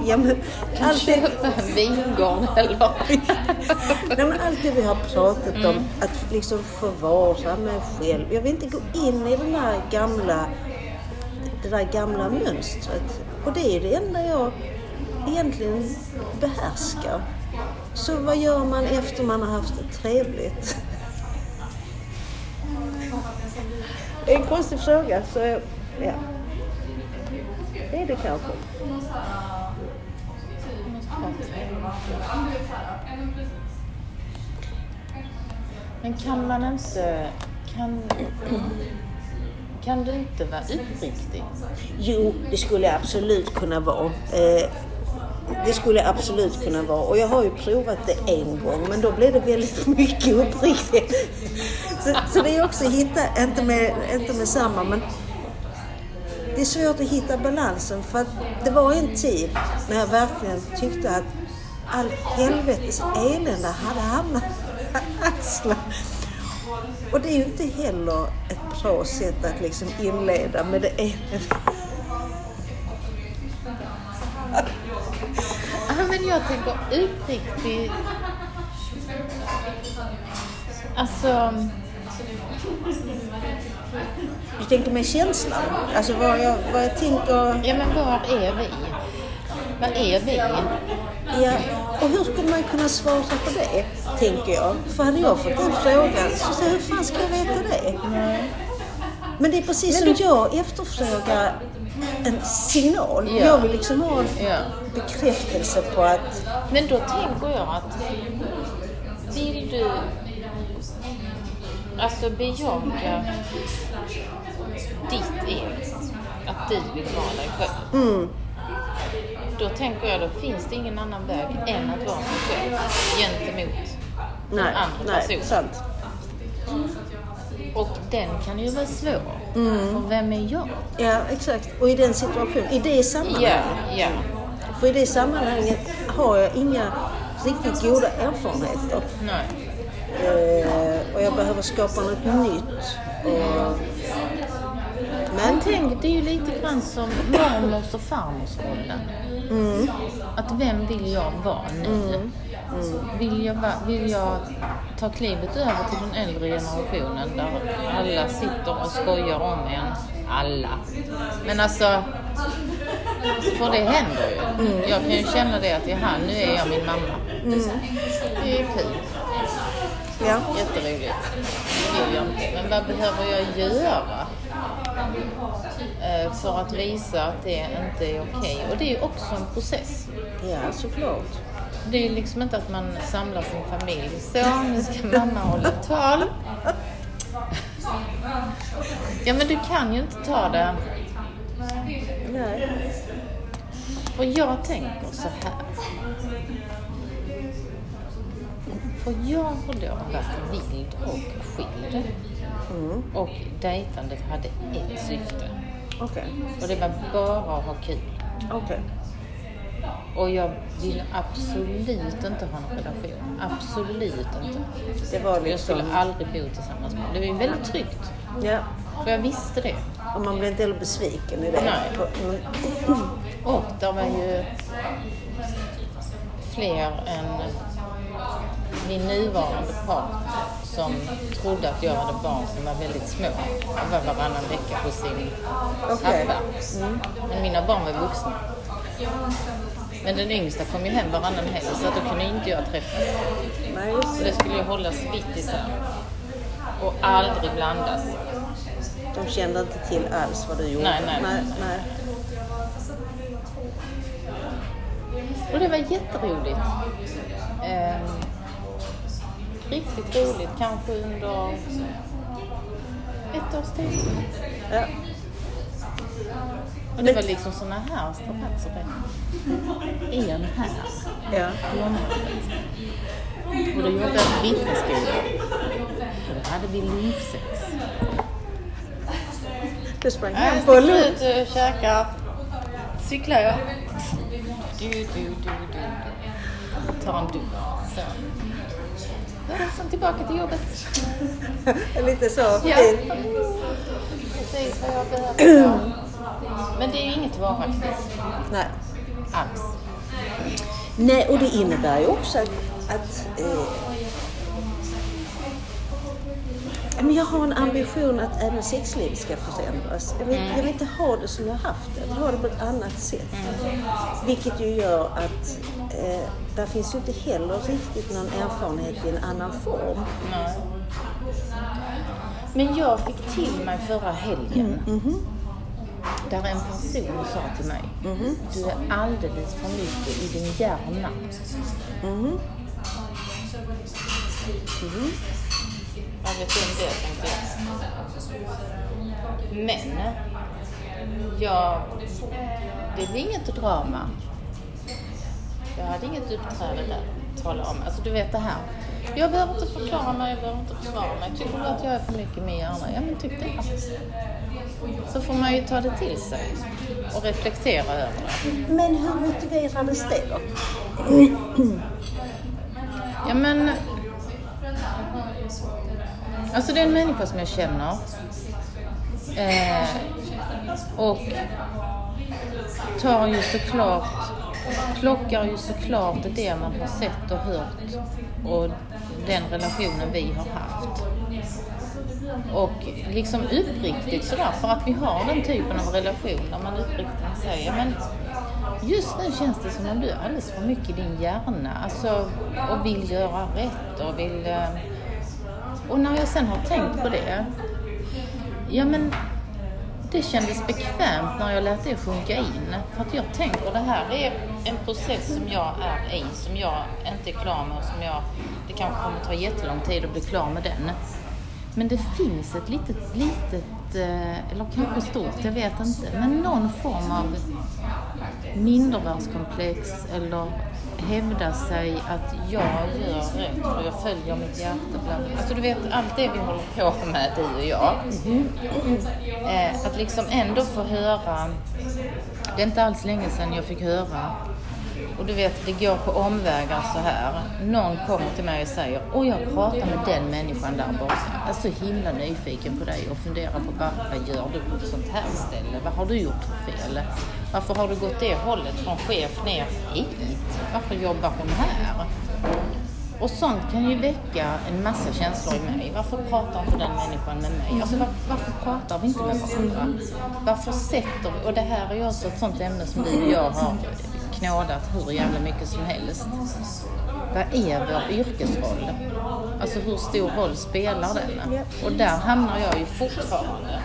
Ja, men, Kan alltid, köpa en vingård eller? Nej, men allt det vi har pratat om, att liksom förvara mig själv. Jag vill inte gå in i den här gamla, det där gamla mönstret. Och det är det enda jag egentligen behärskar. Så vad gör man efter man har haft det trevligt? Det är en konstig fråga, så ja. Det är det kanske. Men kan man inte... Kan, kan du inte vara uppriktig? Jo, det skulle jag absolut kunna vara. Eh, det skulle jag absolut kunna vara. Och jag har ju provat det en gång, men då blev det väldigt mycket uppriktigt. Så, så det är också att hitta, inte med, inte med samma, men det är svårt att hitta balansen. För att det var en tid när jag verkligen tyckte att all helvetes elände hade hamnat på axlarna. Och det är ju inte heller ett bra sätt att liksom inleda med det elände. Ja, men jag tänker uppriktig... Alltså... Du tänker med känslan? Alltså vad jag, vad jag tänker... Ja, men var är vi? Vad är vi? Ja, och hur skulle man kunna svara på det, tänker jag? För hade jag fått den frågan, så säger hur fan ska jag veta det? Men det är precis som jag efterfrågar en signal. Ja. Jag vill liksom ha en Ja. bekräftelse på att... Men då tänker jag att vill du alltså bejaka ditt eget, att du vill vara dig själv. Mm, Då tänker jag, då finns det ingen annan väg än att vara sig själv gentemot nej, andra nej, personen. sant. Och den kan ju vara svår. Mm. För vem är jag? Ja, exakt. Och i den situationen, i det sammanhanget. Ja, ja. För i det sammanhanget har jag inga riktigt goda erfarenheter. Nej. Eh, och jag behöver skapa något nytt. Och... Men Men, tänk, det är ju lite grann som mormors och farmors rollen. Mm, Att vem vill jag vara nu? Vill, jag, vill jag ta klivet över till den äldre generationen där alla sitter och skojar om en? Alla. Men alltså, för det händer ju. Jag kan ju känna det att jaha, nu är jag min mamma. Det är kul. ja. Jätteroligt. Det vill jag inte. Men vad behöver jag göra? Eh, För att visa att det inte är okej. Och det är också en process. ja, såklart. Det är liksom inte att man samlar sin familj. Så, nu ska mamma hålla tal. Ja, men du kan ju inte ta det. Nej. Och jag tänker så här. För jag har då varit vild och skild. Mm, Och dejtandet hade ett syfte. Okej. Och det var bara att ha kul. Okej. Och jag ville absolut inte ha en relation. Absolut inte. Det var Jag liksom... skulle aldrig bo tillsammans med Det var ju väldigt tryggt. Ja. För jag visste det. Och man blir inte heller besviken i det. Nej. Mm, Och det var ju fler än min nuvarande partner som trodde att jag hade barn som var väldigt små. Jag var varannan vecka hos sin Okej. pappa. Men mina barn var vuxna. Men den yngsta kom ju hem varannan helg så att då kunde inte jag träffas. Nej, Så det. skulle ju hållas vitt isär. Och aldrig blandas. De kände inte till alls vad du gjorde. Nej, nej. nej, nej. Och det var jätteroligt. Ehm, riktigt roligt, kanske under ett års tid. Ja. Och det var liksom såna här strapatser. En här Ja. Och då jobbade jag vittnesskola. Och då hade vi lunchsex. Du sprang Jag hem på lunch. sticker ut och käkar. Cyklar jag. Du, du, du, du. Tar en dusch. Så. Sen tillbaka till jobbet. Lite så Ja. fint. Precis vad jag behöver. Ja. Men det är ju inget varaktigt Nej. alls. Nej, och det innebär ju också att, att eh, men jag har en ambition att även sexlivet ska förändras. Jag vill, jag vill inte ha det som jag har haft det, jag vill ha det på ett annat sätt. Vilket ju gör att eh, där finns ju inte heller riktigt någon erfarenhet i en annan form. Nej. Men jag fick till mig förra helgen. Där en person sa till mig, du är alldeles för mycket i din hjärna. Jag vet inte det tänkte jag. Men, jag, det blir inget drama. Jag hade inget uppträde där att tala om. Alltså du vet det här. Jag behöver inte förklara mig, jag behöver inte försvara mig. Tycker du att jag är för mycket med hjärna? Ja men tyck det. Så får man ju ta det till sig och reflektera över det. Men hur motiverades det då? Ja men... Alltså det är en människa som jag känner. Eh, och tar ju såklart, plockar ju såklart det man har sett och hört och den relationen vi har haft. Och liksom uppriktigt sådär, för att vi har den typen av relation där man uppriktigt säger men just nu känns det som om du är alldeles för mycket i din hjärna. Alltså, och vill göra rätt och vill... eh, och när jag sen har tänkt på det, ja men det kändes bekvämt när jag lät det sjunka in. För att jag tänker det här är en process som jag är i, som jag inte är klar med och som jag, det kanske kommer ta jättelång tid att bli klar med den. Men det finns ett litet, litet, eh, eller kanske stort, jag vet inte, men någon form av mindervärdeskomplex eller hävda sig att jag gör rätt för jag följer mitt hjärta. bla, bla. Alltså du vet allt det vi håller på med du och jag. Eh, att liksom ändå få höra, det är inte alls länge sedan jag fick höra och du vet, det går på omvägar så här. Någon kommer till mig och säger, och jag pratar med den människan där borta. Jag är så himla nyfiken på dig och funderar på vad, vad gör du på ett sånt här ställe? Vad har du gjort för fel? Varför har du gått det hållet från chef ner hit? Varför jobbar hon här? Och sånt kan ju väcka en massa känslor i mig. Varför pratar inte den människan med mig? Alltså var, varför pratar vi inte med varandra? Varför sätter vi... Och det här är ju också ett sånt ämne som du och jag har knådat hur jävla mycket som helst. Vad är vår yrkesroll? Alltså hur stor roll spelar den? Och där hamnar jag ju fortfarande.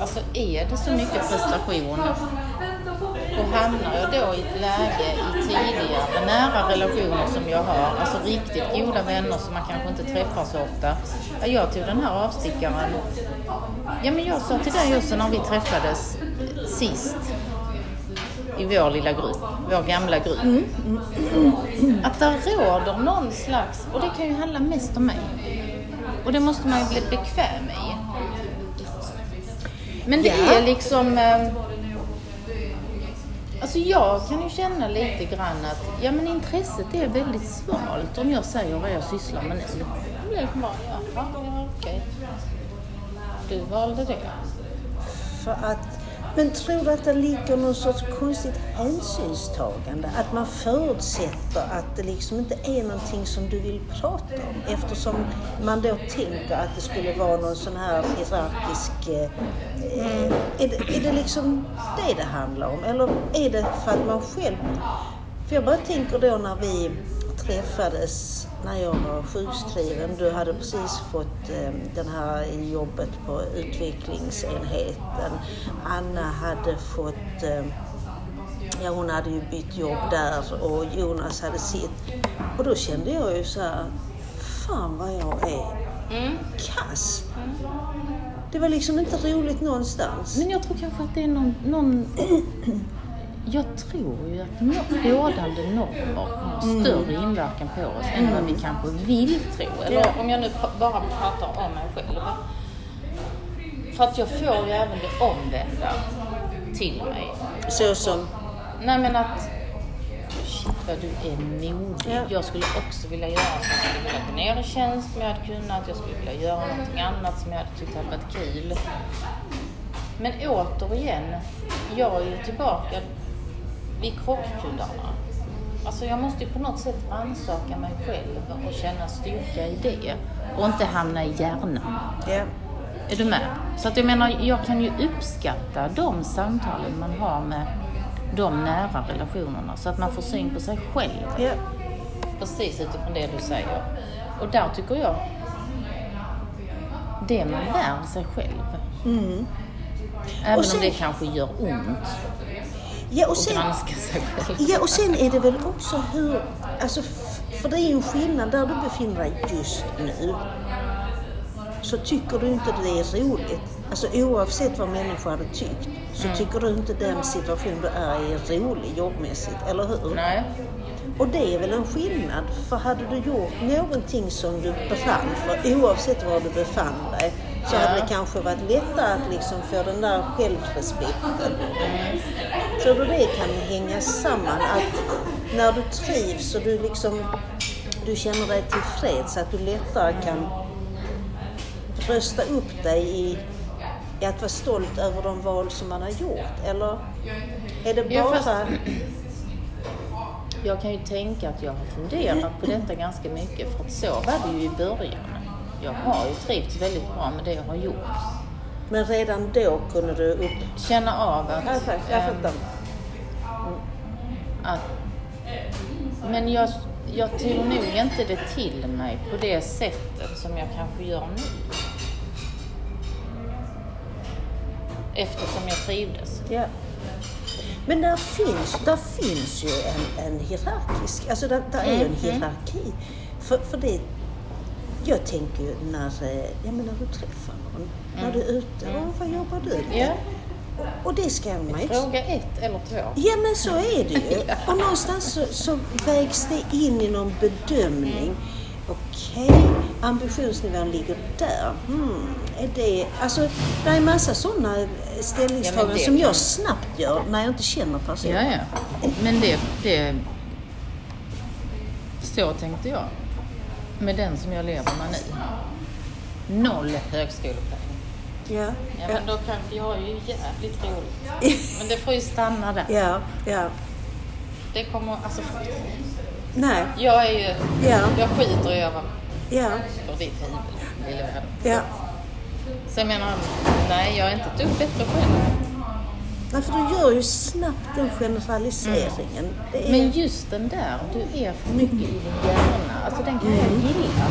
Alltså är det så mycket prestation och hamnar jag då i ett läge i tidigare nära relationer som jag har, alltså riktigt goda vänner som man kanske inte träffar så ofta. Ja, Jag tog den här avstickaren. Ja men jag sa till dig också när vi träffades sist i vår lilla grupp, vår gamla grupp. Att det råder någon slags, och det kan ju handla mest om mig. Och det måste man ju bli bekväm i. Men det Ja. är liksom... Eh, alltså jag kan ju känna lite grann att ja, men intresset är väldigt svalt om jag säger vad jag sysslar med nu. Då blir det bara, jaha, ja, okej. Du valde det. För att, men tror du att det ligger någon sorts konstigt hänsynstagande? Att man förutsätter att det liksom inte är någonting som du vill prata om eftersom man då tänker att det skulle vara någon sån här hierarkisk... Eh, eh är, det, är det liksom det det handlar om? Eller är det för att man själv... För jag bara tänker då när vi träffades när jag var sjukskriven. Du hade precis fått eh, den här jobbet på utvecklingsenheten. Anna hade fått, eh, ja hon hade ju bytt jobb där och Jonas hade sitt. Och då kände jag ju så här, fan vad jag är kass. Det var liksom inte roligt någonstans. Men jag tror kanske att det är någon... någon jag tror ju att rådande normer har större inverkan på oss än vad vi kanske vill tro. Eller om jag nu bara pratar om mig själv. För att jag får ju även det omvända till mig. Så som, Nej men att... Shit vad du är modig. Ja. Jag skulle också vilja göra så. Jag skulle vilja gå ner i tjänst om jag hade kunnat. Jag skulle vilja göra någonting annat som jag hade tyckt hade varit kul. Men återigen, jag är ju tillbaka vid krockkuddarna. alltså jag måste ju på något sätt ansaka mig själv och känna styrka i det. Och inte hamna i hjärnan. Ja. Är du med? Så att jag menar, jag kan ju uppskatta de samtalen man har med de nära relationerna så att man får syn på sig själv. Ja. Precis utifrån det du säger. Och där tycker jag, det man lär sig själv. Mm. Även Och sen- om det kanske gör ont Ja, och sen, granska sig själv. ja, och sen är det väl också hur... Alltså, för det är ju en skillnad där du befinner dig just nu. Så tycker du inte det är roligt. Alltså oavsett vad människor hade tyckt så tycker du inte den situation du är i är rolig jobbmässigt, eller hur? Nej. Och det är väl en skillnad. För hade du gjort någonting som du brann för, oavsett var du befann dig, så hade det kanske varit lättare att liksom få den där självrespekten. Tror du det kan hänga samman? Att när du trivs och du liksom du känner dig tillfreds, att du lättare kan rösta upp dig i, i att vara stolt över de val som man har gjort? Eller är det bara... Jag kan ju tänka att jag har funderat på detta ganska mycket för att så var det ju i början. Jag har ju trivts väldigt bra med det jag har gjort. Men redan då kunde du upp... Känna av att... Jag fattar. Jag ehm, fattar. att men jag, jag tog nog inte det till mig på det sättet som jag kanske gör nu. Eftersom jag trivdes. Ja. Men där finns, där finns ju en, en hierarkisk, alltså där, där är ju en Mm, hierarki. För, för det, jag tänker ju när, eh, ja, men när du träffar någon, när du är ute, och vad jobbar du med? Mm. Ja. Och det ska man ju Fråga ett eller två. Ja men så är det ju. Och någonstans så, så vägs det in i någon bedömning. Okej, ambitionsnivån ligger där. Hmm, är det... Alltså, det är en massa sådana ställningstaganden det som jag snabbt gör när jag inte känner personen. Ja, ja. Men det, det... Så tänkte jag. Med den som jag lever med nu. Noll högskolepoäng. Ja, Ja, men då kan, vi har ju jävligt roligt. Men det får ju stanna där. ja, ja. Det kommer, alltså, Nej, jag är ju, ja, jag skiter i över ja, för ditt huvud, lille vän. ja. Så jag menar, nej jag är inte ett dugg bättre själv. Nej, för du gör ju snabbt den generaliseringen. Det är... Men just den där, du är för mycket i din hjärna, alltså den kan jag gilla.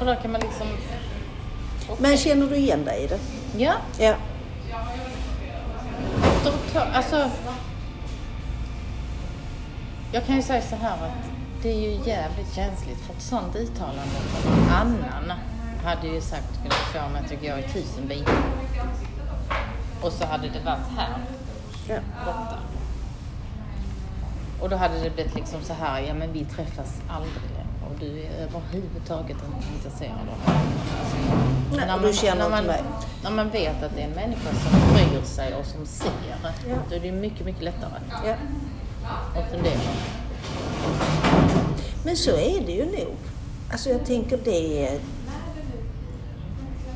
Och då kan man liksom, Men känner du igen dig i det? ja, Ja. efter ett tag, alltså. Jag kan ju säga så här att det är ju jävligt känsligt för ett sånt uttalande från någon annan hade ju sagt kunnat få mig att gå i tusen bilar. Och så hade det varit här ja. borta. Och då hade det blivit liksom så här, ja men vi träffas aldrig längre och du är överhuvudtaget inte intresserad av mig. Nej, när man, du känner när, inte man, mig. när man vet att det är en människa som bryr sig och som ser, Ja. då är det mycket, mycket lättare ja. att fundera. Men så är det ju nog. Alltså jag tänker det är,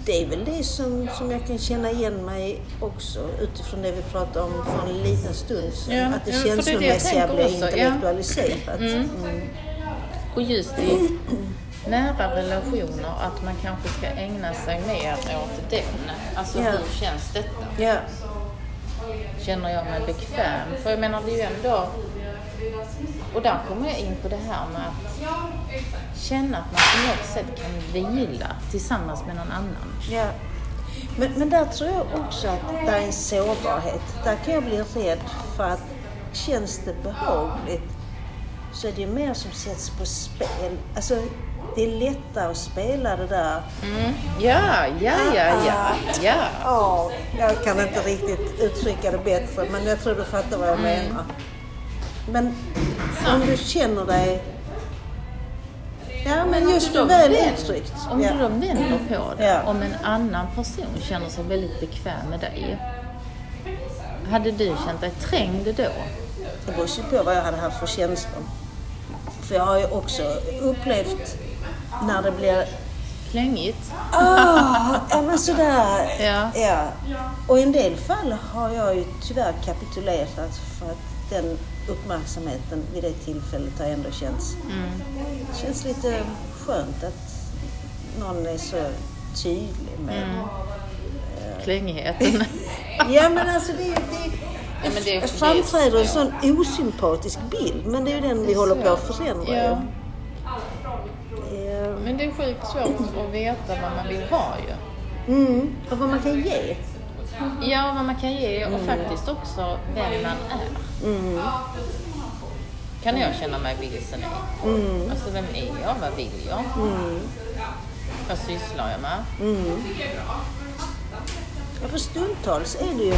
det är väl det som, som jag kan känna igen mig också utifrån det vi pratade om för en liten stund sedan. Ja, att det ja, känslomässiga blir också, ja. intellektualiserat. Mm. Mm. Och just i nära relationer, att man kanske ska ägna sig mer åt den. Alltså Ja. hur känns detta? Ja, Känner jag mig bekväm? För jag menar, det är ju ändå... Och där kommer jag in på det här med att känna att man på något sätt kan vila tillsammans med någon annan. ja. Men, men där tror jag också att det är en sårbarhet. Där kan jag bli rädd för att känns det behagligt så är det ju mer som sätts på spel. Alltså, det är lättare att spela det där Mm. Ja, ja, ja, ja, ja. Ja, jag kan inte riktigt uttrycka det bättre, men jag tror du fattar vad jag Mm. menar. Men om du känner dig... Ja, men just då väl uttryckt. Om du då vänder på det, Ja. om en annan person känner sig väldigt bekväm med dig. Hade du känt dig trängd då? Det beror ju på vad jag hade haft för känslor. För jag har ju också upplevt när det blir... Klängigt? Ah, ja men sådär. Ja. ja. Och i en del fall har jag ju tyvärr kapitulerat för att den uppmärksamheten vid det tillfället har ändå känts, känns lite skönt att någon är så tydlig med Klängigheten. Ja men alltså det, det, Ja, men det framträder en sån osympatisk bild men det är ju den vi håller på att förändra. Ja. ju. Men det är sjukt svårt att veta vad man vill ha ju. Mm, och vad man kan ge. Ja, vad man kan ge och faktiskt också vem man är. Mm, Kan jag känna mig vilsen i. mm, Alltså vem är jag? Vad vill jag? mm, Vad sysslar jag med? mm. Ja, för stundtals är det ju,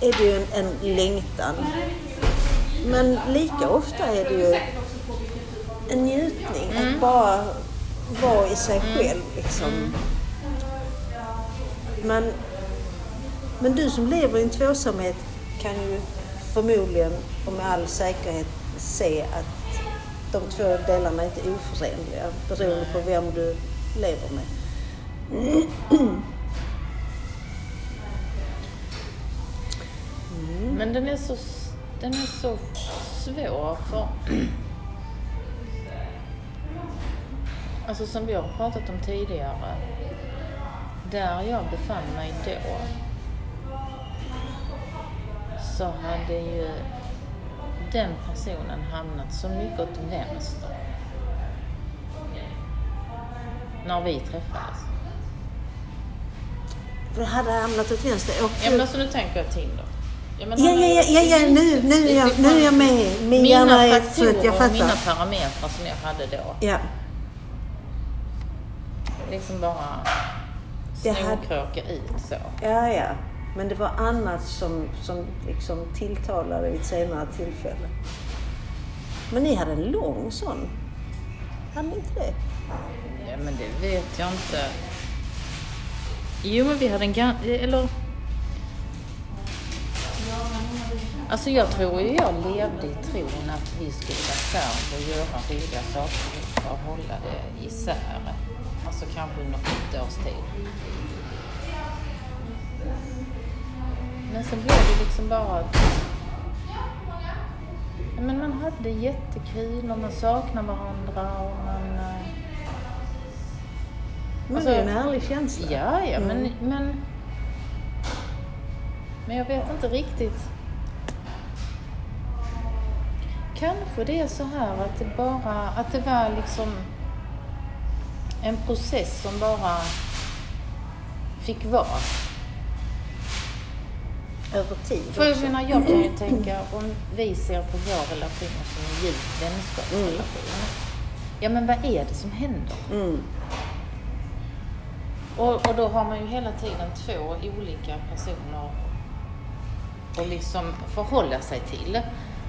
är det ju en, en längtan. Men lika ofta är det ju en njutning att bara vara i sig själv. Liksom. Men, men du som lever i en tvåsamhet kan ju förmodligen och med all säkerhet se att de två delarna inte är oförenliga beroende på vem du lever med. Mm. Men den är så, den är så svår för... Alltså som vi har pratat om tidigare. Där jag befann mig då. Så hade ju den personen hamnat så mycket åt vänster. När vi träffades. För hade hamnat åt vänster. Och, Ja men alltså nu tänker jag Tinder. Ja, Ja, ja, ja, ja, nu, nu, är jag, nu är jag med. Min Mina hjärna är faktorer trött, jag och mina fattar. parametrar som jag hade då. Ja, Liksom bara hade- snorkråka ut så. ja, ja. Men det var annat som, som liksom tilltalade vid ett senare tillfälle. Men ni hade en lång sån. Hade ni inte det? Ja men det vet jag inte. Jo men vi hade en ganska... eller... Alltså jag tror ju jag levde i tron att vi skulle vara särbo och göra roliga saker för att hålla det isär. Alltså kanske under ett års tid. Men sen blev det liksom bara att... Men man hade jättekul och man saknade varandra och man... eh, Men Alltså- det är en härlig känsla. Ja, ja, men, Mm. men... Men jag vet inte riktigt. Kanske det är så här att det bara, att det var liksom en process som bara fick vara. Över tid För jag menar, jag kan ju tänka om vi ser på vår relation som en djup vänskapsrelation. Ja, men vad är det som händer? Mm. Och, och då har man ju hela tiden två olika personer att liksom förhålla sig till.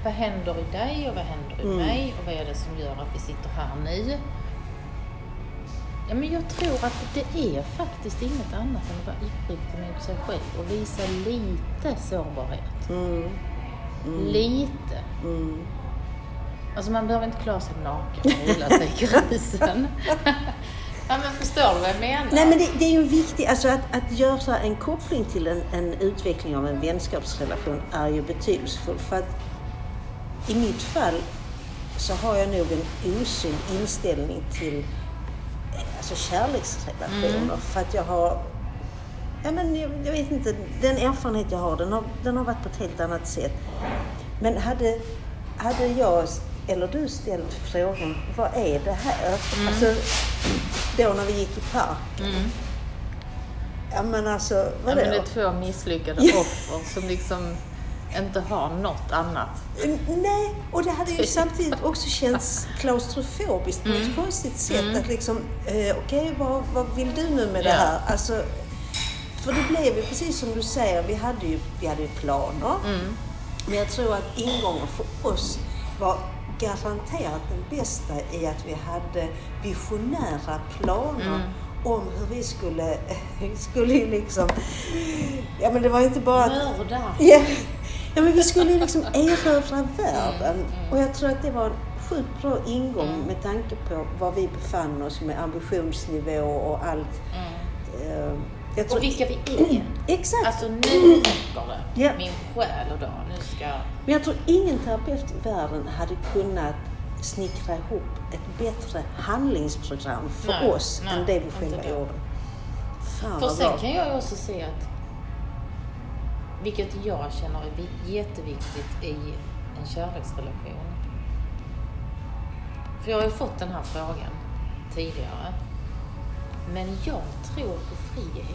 Vad händer i dig och vad händer i Mm. mig och vad är det som gör att vi sitter här nu? Ja, men jag tror att det är faktiskt inget annat än att vara uppriktig mot sig själv och visa lite sårbarhet. Mm. Lite. Mm. Alltså man behöver inte klara sig naken och rulla sig i grusen. ja, men förstår du vad jag menar? Nej men det, det är ju viktigt, alltså att, att göra en koppling till en, en utveckling av en vänskapsrelation är ju betydelsefullt. För att i mitt fall så har jag nog en osund inställning till alltså kärleksrelationer. För att jag har, ja men jag, jag vet inte, den erfarenhet jag har den, har den har varit på ett helt annat sätt. Men hade, hade jag eller du ställt frågan, vad är det här? Alltså, då när vi gick i parken. Mm. Ja men alltså, Ja, vadå? men det är två misslyckade Ja. offer som liksom inte har något annat. Mm, Nej, och det hade ju samtidigt också känts klaustrofobiskt på ett konstigt sätt. Att liksom, eh, okej, vad, vad vill du nu med det Ja. här? Alltså, för det blev ju precis som du säger, vi hade ju, vi hade ju planer. Men jag tror att ingången för oss var garanterat den bästa i att vi hade visionära planer om hur vi skulle, skulle liksom, ja men det var inte bara att Mörda. Ja, ja men vi skulle liksom erövra världen. Och jag tror att det var en sjukt bra ingång med tanke på var vi befann oss med ambitionsnivå och allt. Eh, tror- och vilka vi är. Exakt. Alltså nu räcker det. Min själ och dag. Nu ska. Men jag tror ingen terapeut i världen hade kunnat snickra ihop ett bättre handlingsprogram för Nej, oss nej, än det vi själva gjorde. Fan För sen bra. kan jag också se att, vilket jag känner är jätteviktigt i en kärleksrelation. För jag har ju fått den här frågan tidigare. Men jag tror på frihet.